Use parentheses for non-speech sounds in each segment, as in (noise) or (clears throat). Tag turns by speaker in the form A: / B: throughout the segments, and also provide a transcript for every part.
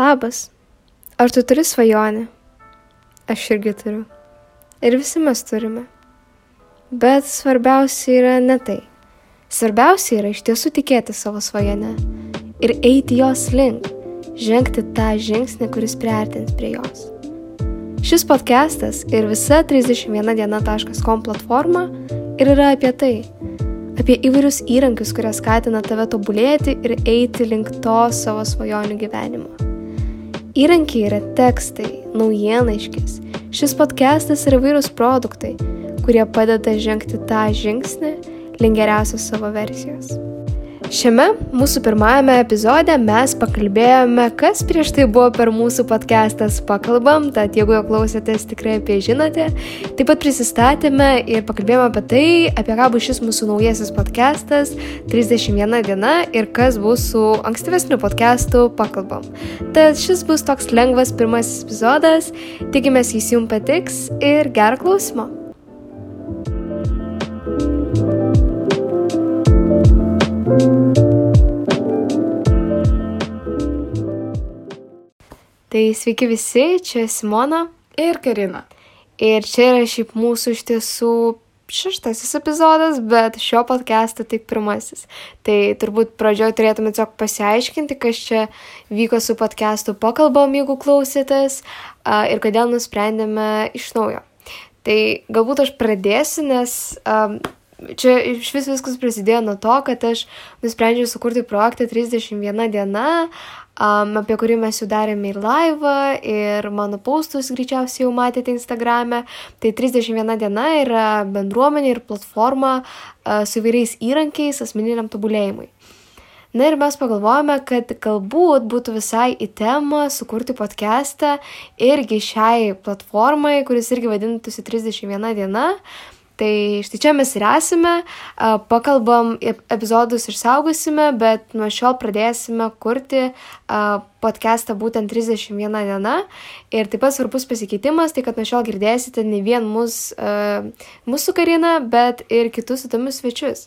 A: Labas. Ar tu turi svajonę? Aš irgi turiu. Ir visi mes turime. Bet svarbiausia yra ne tai. Svarbiausia yra iš tiesų tikėti savo svajonę ir eiti jos link, žengti tą žingsnį, kuris priartins prie jos. Šis podcastas ir visa 31diena.com platforma ir yra apie tai. Apie įvairius įrankius, kurie skatina tave tobulėti ir eiti link to savo svajonių gyvenimo. Įrankiai yra tekstai, naujienaiškis. Šis podcastas yra įvairūs produktai, kurie padeda žengti tą žingsnį link geriausios savo versijos. Šiame mūsų pirmajame epizode mes pakalbėjome, kas prieš tai buvo per mūsų podcastas Pakalbam, tad jeigu jo klausėtės, tikrai apie žinote. Taip pat prisistatėme ir pakalbėjome apie tai, apie ką bus šis mūsų naujasis podcastas 31 diena ir kas bus su ankstyvesniu podcastu Pakalbam. Tad šis bus toks lengvas pirmasis epizodas, tikimės jis jums patiks ir gerą klausimą. Tai sveiki visi, čia Simona
B: ir Karina.
A: Ir čia yra šiaip mūsų iš tiesų šeštasis epizodas, bet šio podcast'o tik pirmasis. Tai turbūt pradžioje turėtume tiesiog pasiaiškinti, kas čia vyko su podcast'u pakalbom, jeigu klausėtės, ir kodėl nusprendėme iš naujo. Tai galbūt aš pradėsiu, nes um, čia iš vis viskas prasidėjo nuo to, kad aš nusprendžiau sukurti projektą 31 diena, um, apie kurį mes jau darėme ir laivą, ir mano paustus greičiausiai jau matėte Instagram'e. Tai 31 diena yra bendruomenė ir platforma uh, su įvairiais įrankiais asmeniniam tobulėjimui. Na ir mes pagalvojame, kad galbūt būtų visai į temą sukurti podcastą irgi šiai platformai, kuris irgi vadintųsi 31 diena. Tai štai čia mes ir esame, pakalbam, epizodus išsaugosime, bet nuo šiol pradėsime kurti podcastą būtent 31 diena. Ir taip pat svarbus pasikeitimas, tai kad nuo šiol girdėsite ne vien mus, mūsų kariną, bet ir kitus įdomius svečius.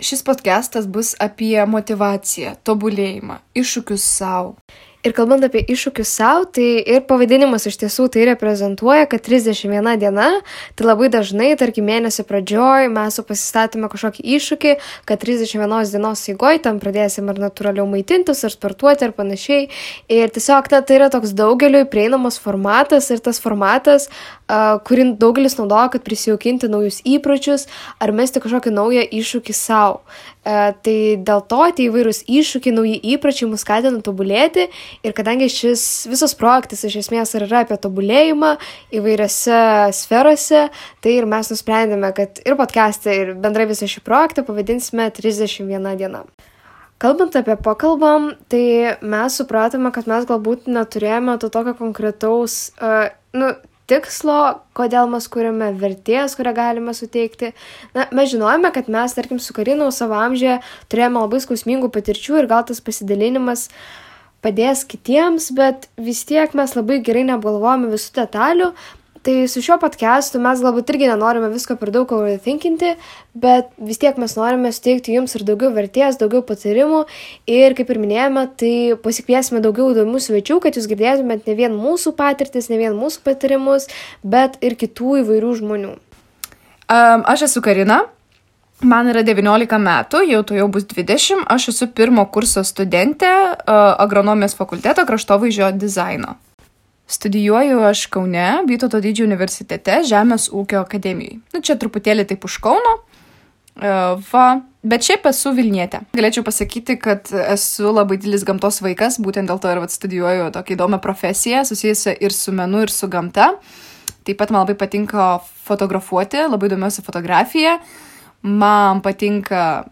B: Šis podcastas bus apie motivaciją, tobulėjimą, iššūkius savo.
A: Ir kalbant apie iššūkius savo, tai ir pavadinimas iš tiesų tai reprezentuoja, kad 31 diena, tai labai dažnai, tarkim, mėnesio pradžioj mes pasistatome kažkokį iššūkį, kad 31 dienos įgoj tam pradėsim ar natūraliau maitintis, ar sportuoti, ar panašiai. Ir tiesiog na, tai yra toks daugeliu prieinamas formatas ir tas formatas, uh, kurį daugelis naudoja, kad prisijaukinti naujus įpročius ar mesti kažkokį naują iššūkį savo. Uh, tai dėl to tie įvairūs iššūkiai, nauji įpročiai mus skatina tobulėti Ir kadangi šis visas projektas iš esmės yra apie tobulėjimą įvairiose sferose, tai ir mes nusprendėme, kad ir podcastą, ir bendrai visą šį projektą pavadinsime 31 diena. Kalbant apie pakalbam, tai mes supratome, kad mes galbūt neturėjome to tokio konkretaus, uh, nu, tikslo, kodėl mes kūrėme vertės, kurią galime suteikti. Na, mes žinojame, kad mes, tarkim, su Karinu savo amžiuje turėjome labai skausmingų patirčių ir gal tas pasidalinimas padės kitiems, bet vis tiek mes labai gerai neapgalvojame visų detalių. Tai su šiuo podcastu mes galbūt irgi nenorime visko per daug overthinkinti, bet vis tiek mes norime suteikti jums ir daugiau vertės, daugiau patarimų ir kaip ir minėjome, tai pasikviesime daugiau įdomių svečių, kad jūs girdėtumėt ne vien mūsų patirtis, ne vien mūsų patarimus, bet ir kitų įvairių žmonių.
B: Um, aš esu Karina, Man yra 19 metų, jau to jau bus 20, aš esu pirmo kurso studentė agronomijos fakulteto kraštovaizdžio dizaino. Studijuoju aš Kaune, Vytauto didžiojo universitete, Žemės ūkio akademijai. Nu, čia truputėlį taip už Kauno. Va, bet šiaip esu Vilnietė. Galėčiau pasakyti, kad esu labai didelis gamtos vaikas, būtent dėl to ir vat, studijuoju tokią įdomią profesiją, susijusią ir su menu, ir su gamta. Taip pat man labai patinka fotografuoti, labai domiuosi fotografija. Uh, man patinka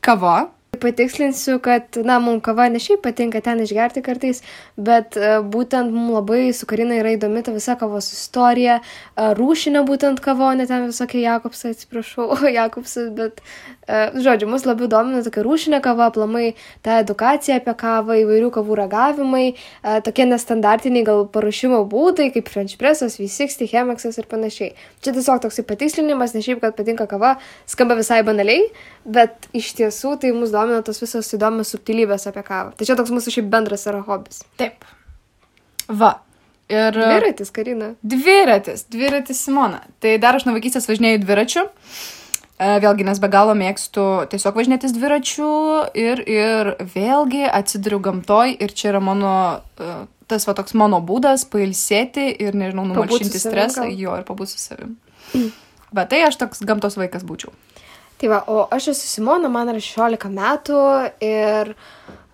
B: kava.
A: Patikslinsiu, kad, na, mums kava ne šiaip patinka ten išgerti kartais, bet uh, būtent mums labai su Karina yra įdomi ta visa kavos istorija, uh, rūšinė būtent kava, ne ten visokie Jakobsai, atsiprašau, (laughs) Jakobsas, bet E, žodžiu, mus labiau domina tokia rūšinė kava, aplamai ta edukacija apie kavą, įvairių kavų ragavimai, e, tokie nestandartiniai gal paruošimo būdai, kaip French Pressas, V60, Chemexas ir panašiai. Čia tiesiog toksai patikslinimas, ne šiaip, kad patinka kava, skamba visai banaliai, bet iš tiesų tai mus domina tos visos įdomios subtilybės apie kavą. Tai čia toks mūsų šiaip bendras yra hobis.
B: Taip. Va. Ir
A: Dviratis, Karina.
B: dviratis, dviratis Simona. Tai dar aš nuo vaikystės važinėjau dviračiu. E, Vėlgi, nes be galo mėgstu tiesiog važinėtis dviračiu ir, ir vėlgi atsiduriu gamtoj ir čia yra mano, e, tas va toks mano būdas pailsėti ir, nežinau, numalšinti stresą, jo ir pabūti su savim. Bet tai aš toks gamtos vaikas būčiau.
A: Tai va, o aš esu Simona, man yra 16 metų ir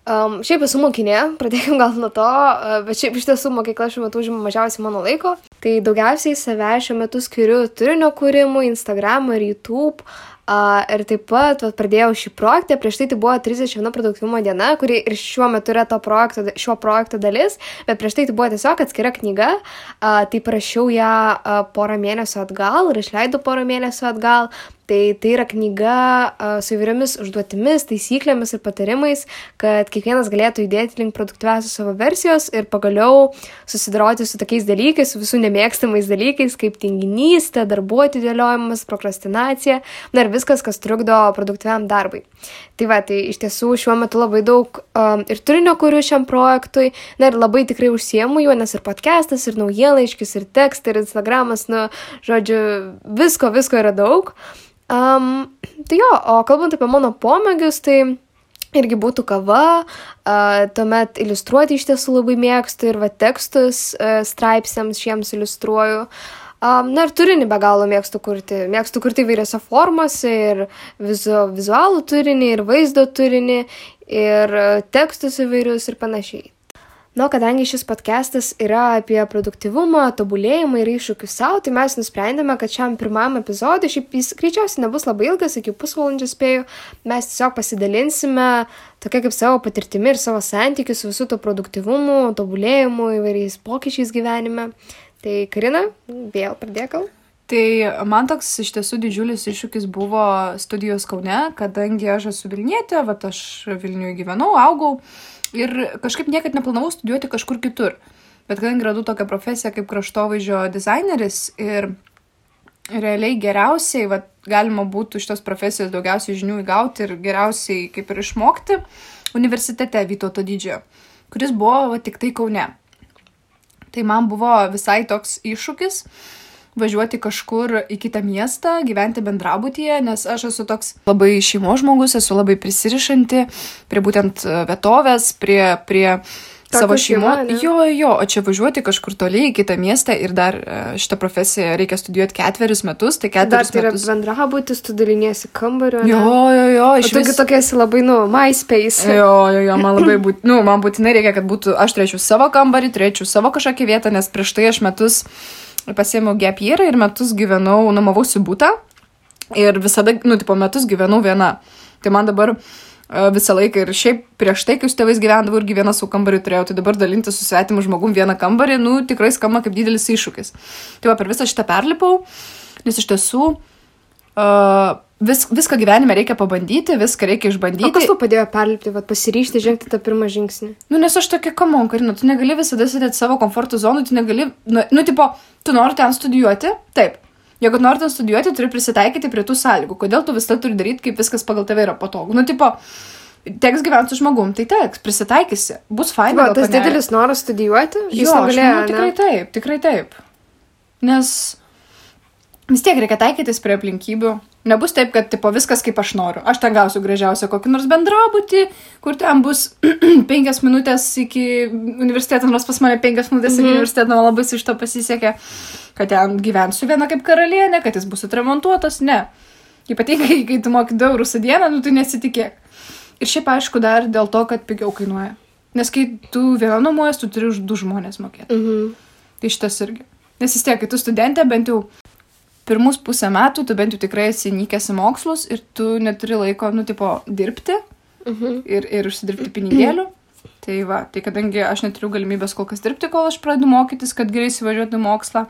A: um, šiaip esu mokinė, (laughs) pradėkime gal nuo to, uh, bet šiaip iš tiesų mokykla šiuo metu užima mažiausiai mano laiko. Tai daugiausiai save šiuo metu skiriu turinio kūrimui, Instagram ir YouTube. Uh, ir taip pat vat, pradėjau šį projektą, prieš tai tai buvo 31 produktyvumo diena, kuri ir šiuo metu yra to projekto, šio projekto dalis, bet prieš tai tai buvo tiesiog atskira knyga, uh, tai parašiau ją uh, porą mėnesių atgal ir išleidau porą mėnesių atgal. Tai tai yra knyga su įvairiomis užduotimis, taisyklėmis ir patarimais, kad kiekvienas galėtų judėti link produktyviausios savo versijos ir pagaliau susidoroti su tokiais dalykais, su visų nemėgstamais dalykais, kaip tinginystė, darbo atidėliojimas, prokrastinacija, na ir viskas, kas trukdo produktyviam darbui. Tai va, tai iš tiesų šiuo metu labai daug um, ir turinio kuriu šiam projektui, na ir labai tikrai užsiemu juo, nes ir podcastas, ir naujienlaiškis, ir tekstai, ir Instagramas, nu, žodžiu, visko, visko yra daug. Um, tai jo, o kalbant apie mano pomėgius, tai irgi būtų kava, tuomet iliustruoti iš tiesų labai mėgstu ir va tekstus uh, straipsniams šiems iliustruoju. Na ir turinį be galo mėgstu kurti. Mėgstu kurti įvairiose formose ir vizu, vizualų turinį, ir vaizdo turinį, ir uh, tekstus įvairius ir panašiai. Na, o kadangi šis podcastas yra apie produktivumą, tobulėjimą ir iššūkius savo, tai mes nusprendėme, kad šiam pirmam epizodui, šiaip jis greičiausiai nebus labai ilgas, iki pusvalandžio spėjau, mes tiesiog pasidalinsime tokia kaip savo patirtimi ir savo santykiu su visų to produktivumu, tobulėjimu, įvairiais pokyčiais gyvenime. Tai Karina, vėl pradėk gal.
B: Tai man toks iš tiesų didžiulis iššūkis buvo studijos Kaune, kadangi aš esu Vilnietė, va aš Vilniuje gyvenau, augau ir kažkaip niekad neplanavau studijuoti kažkur kitur. Bet kadangi radau tokią profesiją kaip kraštovaizdžio dizaineris ir realiai geriausiai, va, galima būtų iš tos profesijos daugiausiai žinių įgauti ir geriausiai kaip ir išmokti universitete Vytauto didžiojo, kuris buvo va, tik tai Kaune. Tai man buvo visai toks iššūkis važiuoti kažkur į kitą miestą, gyventi bendrabutyje, nes aš esu toks labai šeimo žmogus, esu labai prisirišanti prie būtent e, vietovės, prie, prie
A: Tokia
B: savo
A: šeima,
B: šeimo.
A: ane?
B: Jo, jo, o čia važiuoti kažkur toliai į kitą miestą ir dar e, šitą profesiją reikia studijuoti ketverius metus, tai
A: Dar
B: ketverius
A: tai yra
B: metus.
A: bendrabutis, tu daliniesi kambariu. ane?
B: Jo, jo, jo, iš
A: tu
B: vis...
A: tokia esi labai, nu, MySpace.
B: Jo, jo, jo, man labai būt, nu, man būtinai reikia, kad būtų, aš turėčiau savo kambarį, turėčiau savo kažkokią vietą, nes prieš tai aš metus pasiėmiau gepyrą ir metus gyvenau, nuomavausi būtą ir visada, nu, tipo, metus gyvenau viena. Tai man dabar e, visą laiką ir šiaip prieš tai, kai su tėvais gyvendavau irgi vieną su kambariu turėjau, tai dabar dalinti su svetimu žmogum vieną kambarį, nu, tikrai skamba kaip didelis iššūkis. Tai va, per visą šitą perlipau, nes iš tiesų uh, vis, viską gyvenime reikia pabandyti, viską reikia išbandyti.
A: O kas tau padėjo perlipti, vat, pasiryšti žengti tą pirmą žingsnį?
B: Nu, nes aš tokia, kamon, karina, tu negali visada sėdėti savo komforto zonų, tu negali, nu, nu, tipo, tu nori ten studijuoti, taip. Jeigu nori ten studijuoti, turi prisitaikyti prie tų sąlygų. Kodėl tu visą turi daryti, kaip viskas pagal tave yra patogu? Nu, tipo, teks gyventi su žmogum, tai teks, prisitaikysi, bus faina. Gal
A: tas
B: panelė.
A: didelis noras studijuoti, jis
B: Jo, aš
A: negalėjo.
B: manau, tikrai
A: ne?
B: taip, tikrai taip. Nes vis tiek reikia taikytis prie aplinkybių. Nebus taip, kad tipo, viskas kaip aš noriu. Aš ten gausiu gražiausią kokį nors bendrabutį, kur ten bus (clears throat) penkias minutės iki universiteto, nors pas mane penkias minutės iki
A: Mhm.
B: universiteto, labai iš to pasisekė, kad ten gyvensiu viena kaip karalienė, kad jis bus atremontuotas. Ne. Ypatingai, kai tu moki 2 eurų su dieną, nu tai nesitikėk. Ir šiaip aišku dar dėl to, kad pigiau kainuoja. Nes kai tu viena nuomojas, tu turi už du žmonės mokėti.
A: Mhm.
B: Tai šitas irgi. Nes vis tiek, kai tu studentė, bent jau pirmus pusę metų, tu bent jau tikrai esi nykęs į mokslus ir tu neturi laiko, nu, tipo, dirbti
A: Mhm.
B: ir, ir užsidirbti pinigėlių. Tai va, tai kadangi aš neturiu galimybės kol kas dirbti, kol aš pradedu mokytis, kad gerai įsivažiuotų mokslą,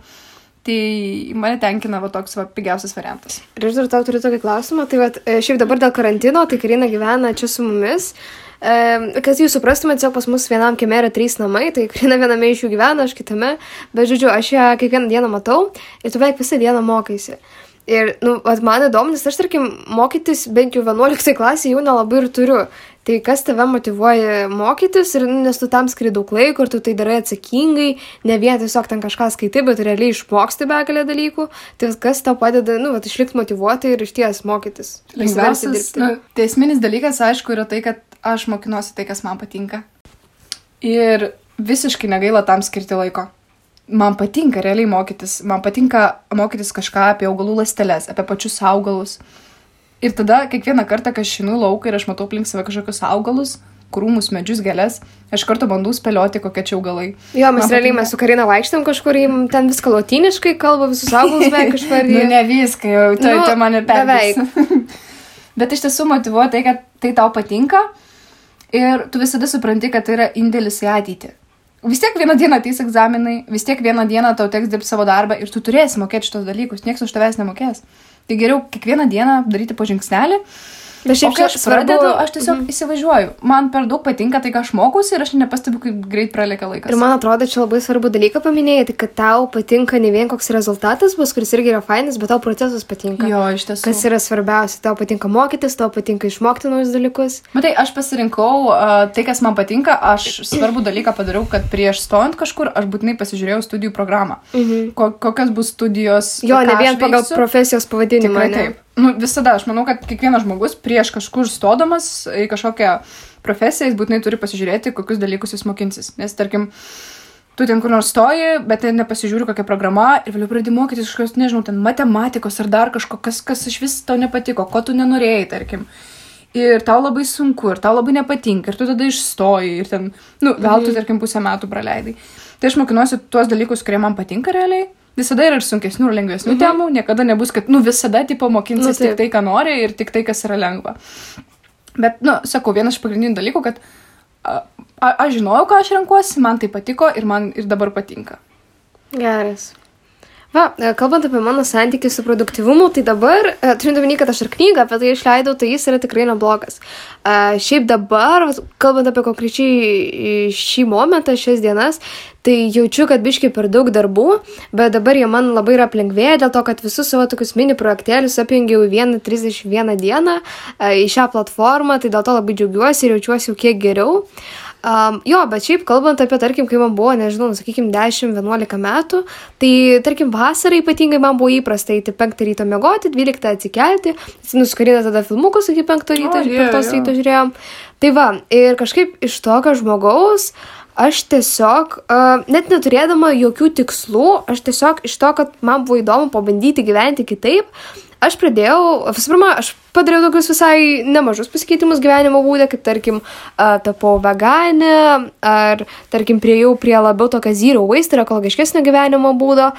B: tai mane tenkina va toks va pigiausias variantas.
A: Ir aš dar tau turiu tokį klausimą. Tai vat, e, šiaip dabar dėl karantino, tai Karina gyvena čia su mumis. E, kad jūs suprastumėte, tiesiog pas mus vienam kieme yra trys namai, tai Karina viename iš jų gyvena, aš kitame. Bet, žodžiu, aš ją kiekvieną dieną matau ir tu beveik visą dieną mokaisi. Ir, nu, vat, man įdomu, nes aš, tarkim, mokytis bent jau 11 klasėje jau nelabai ir turiu. Tai kas tave motivuoja mokytis, ir, nu, nes tu tam skiri daug laiko ir tu tai darai atsakingai, ne vien tiesiog ten kažką skaitai, bet realiai išmoksti begalę dalykų. Tai kas tau padeda, nu, vat, išlikti motivuotai ir iš ties mokytis.
B: Lengviausias, nu, tai esminis dalykas, aišku, yra tai, kad aš mokinuosi tai, kas man patinka. Ir visiškai negaila tam skirti laiko. Man patinka realiai mokytis, man patinka mokytis kažką apie augalų ląsteles, apie pačius augalus. Ir tada kiekvieną kartą, kai aš šinu lauką ir aš matau aplink save kažkokius augalus, krūmus, medžius, gėlės, aš kartu bandau spėlioti, kokie čia augalai.
A: Jo, mes Man realiai patinka... mes su Karina vaikštėm kažkur, ten viską lotiniškai kalba, visus augalus beveik kažkur. (laughs)
B: nu, ne viską, jau tai nu, tai mane beveik. (laughs) Bet iš tiesų motivuoja tai, kad tai tau patinka ir tu visada supranti, kad tai yra indėlis į ateitį. Vis tiek vieną dieną ateis egzaminai, vis tiek vieną dieną tau teks dirbti savo darbą ir tu turėsi mokėti šitos dalykus, niekas už tavęs nemokės. Tai geriau kiekvieną dieną daryti po žingsnelį Bet šiaip kai aš pradedu, svarbu... aš tiesiog mm įsivažiuoju. Man per daug patinka tai, ką aš mokausi ir aš nepastebiu, kaip greit pralėka laikas.
A: Ir man atrodo, čia labai svarbu dalyką paminėjai, tai kad tau patinka ne vien koks rezultatas bus, kuris irgi yra fainas, bet tau procesas patinka.
B: Jo, iš tiesų.
A: Kas yra svarbiausia, tau patinka mokytis, tau patinka išmokti naujus dalykus.
B: Matai, aš pasirinkau uh, tai, kas man patinka, aš svarbų dalyką padariau, kad prieš stojant kažkur aš būtinai pasižiūrėjau studijų programą. Mm -hmm. Ko, kokios bus studijos.
A: Jo, ne vien pagal profesijos pavadinimą.
B: Tikrai, taip nu, visada, aš manau, kad kiekvienas žmogus prieš kažkur stodamas į kažkokią profesiją, jis būtinai turi pasižiūrėti, kokius dalykus jis mokinsis. Nes, tarkim, tu ten kur nors stoji, bet ten nepasižiūri kokia programa ir vėliau pradedi mokytis kažkokios, nežinau, ten matematikos ar dar kažko, kas, kas iš vis tau nepatiko, ko tu nenorėjai, tarkim. Ir tau labai sunku, ir tau labai nepatinka, ir tu tada išstoji, ir ten, nu, gal tu, mhm. tarkim, pusę metų praleidai. Tai aš mokinuosi tuos dalykus, kurie man patinka realiai visada yra ir sunkesnių, ir lengvesnių mhm. temų, niekada nebus, kad, nu, visada, tipo, mokinsis nu, tik tai, ką nori ir tik tai, kas yra lengva. Bet, nu, sakau, vienas iš pagrindinių dalykų, kad a, a, aš žinojau, ką aš renkuosi, man tai patiko ir man ir dabar patinka.
A: Geras. Va, e, kalbant apie mano santykių su produktivumu, tai dabar, e, turint omeny, kad aš ir knygą apie tai išleidau, tai jis yra tikrai neblogas. Uh, šiaip dabar, kalbant apie konkrečiai šį momentą, šias dienas, tai jaučiu, kad biškai per daug darbų, bet dabar jie man labai yra aplengvėję dėl to, kad visus savo tokius mini projektėlius apjungiau į 1.31 dieną į šią platformą, tai dėl to labai džiaugiuosi ir jaučiuosi jau kiek geriau. Uh, Um, jo, bet šiaip kalbant apie, tarkim, kai man buvo, nežinau, sakykime, 10-11 metų, tai, tarkim, vasarą ypatingai man buvo įprasta įti 5 ryto mėgoti, 12 atsikelti, nuskarinę tada filmukus iki 5 ryto, oh, yeah, 5 ryto žiūrėjom. Tai va, ir kažkaip iš tokio žmogaus aš tiesiog, uh, net neturėdama jokių tikslų, aš tiesiog iš to, kad man buvo įdomu pabandyti gyventi kitaip, aš pradėjau, visų pirma, aš padariau tokius visai nemažus pasikeitimus gyvenimo būdė, kaip tarkim, tapau veganė, ar tarkim, prieėjau prie labiau tokio zero waste ir ekologiškesnio gyvenimo būdo.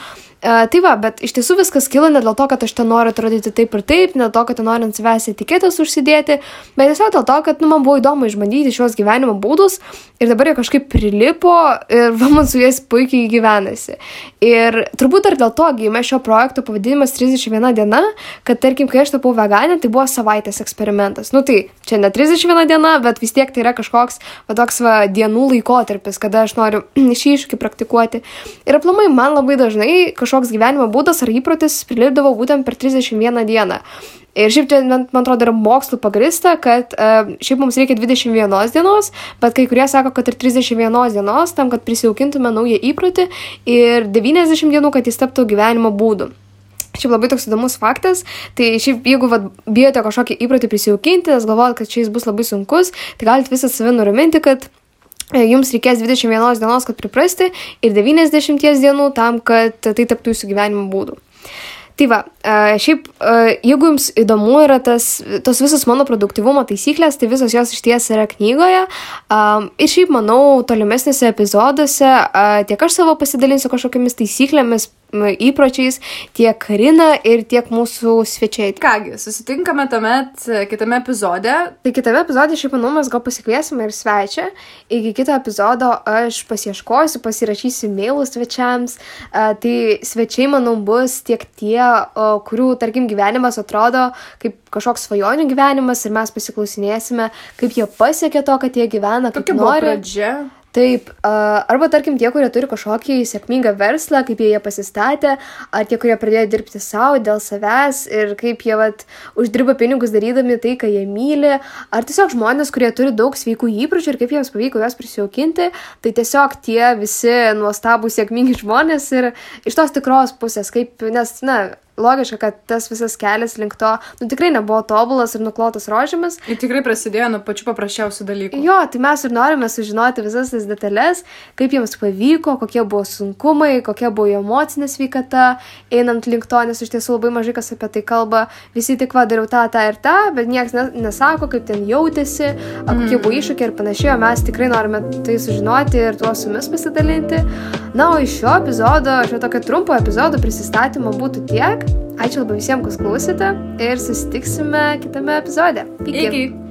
A: Tai va, bet iš tiesų viskas kilo ne dėl to, kad aš ten noriu atrodyti taip ir taip, ne dėl to, kad noriu ant savęs etiketės užsidėti, bet tiesiog dėl to, kad nu, man buvo įdomu išbandyti šios gyvenimo būdus ir dabar jie kažkaip prilipo ir va, (laughs) man su jais puikiai gyvenasi. Ir turbūt dar dėl to gimė šio projekto pavadinimas 31 diena, kad tarkim, kai aš tapau veganė, tai buvo savaitės eksperimentas. Nu tai, čia ne 31 diena, bet vis tiek tai yra kažkoks, va toks va, dienų laikotarpis, kada aš noriu (clears throat) šį iššūkį praktikuoti. Ir aplamai man labai dažnai kažkoks gyvenimo būdas ar įprotis prilipdavo būtent per 31 dieną. Ir šiaip čia, man atrodo, yra mokslu pagrista, kad uh, šiaip mums reikia 21 dienos, bet kai kurie sako, kad ir 31 dienos tam, kad prisijaukintume naują įprotį ir 90 dienų, kad jis taptų gyvenimo būdu. Šiaip labai toks įdomus faktas, tai šiaip jeigu vat, bijote kažkokį įprotį prisijaukinti, nes galvojat, kad čia jis bus labai sunkus, tai galite visą save nuraminti, kad e, jums reikės 21 dienos, kad priprasti ir 90 dienų tam, kad tai taptų jūsų gyvenimo būdu. Tai va, šiaip, jeigu jums įdomu yra tas, tos visos mano produktivumo taisyklės, tai visos jos iš ties yra knygoje. Ir šiaip, manau, tolimesnėse epizoduose tiek aš savo pasidalinsiu kažkokiamis taisyklėmis, įpročiais tiek Karina ir tiek mūsų svečiai.
B: Kągi, susitinkame tuomet e, kitame epizode.
A: Tai kitame epizode, šiaip manau, mes gal pasikviesime ir svečią. Iki kito epizodo aš pasieškosiu, pasirašysiu mailus svečiams. Tai svečiai, manau, bus tiek tie, kurių, tarkim, gyvenimas atrodo kaip kažkoks svajonių gyvenimas ir mes pasiklausinėsime, kaip jie pasiekė to, kad jie gyvena, kaip
B: Tokia
A: nori.
B: Pradžia
A: Taip, arba tarkim tie, kurie turi kažkokį sėkmingą verslą, kaip jie ją pasistatė, ar tie, kurie pradėjo dirbti savo dėl savęs ir kaip jie vat, uždirba pinigus darydami tai, ką jie myli, ar tiesiog žmonės, kurie turi daug sveikų įpročių ir kaip jiems pavyko juos prisijaukinti, tai tiesiog tie visi nuostabų sėkmingi žmonės ir iš tos tikros pusės, kaip, nes, na, logiška, kad tas visas kelias link to, nu tikrai nebuvo tobulas ir nuklotas rožėmis.
B: Ir tikrai prasidėjo nuo pačių paprasčiausių dalykų.
A: Jo, tai mes ir norime sužinoti visas tas detalės, kaip jiems pavyko, kokie buvo sunkumai, kokia buvo jo emocinė sveikata, einant link to, nes iš tiesų labai mažai kas apie tai kalba, visi tik vadariau tą, tą ir tą, bet niekas nesako, kaip ten jautėsi, kokie buvo iššūkiai ir panašiai, o mes tikrai norime tai sužinoti ir tuo su jumis pasidalinti. Na, o iš šio epizodo, šio tokio trumpo epizodo prisistatymo būtų tiek. Ačiū labai visiems, kas klausėte ir susitiksime kitame epizode.
B: Iki. Iki.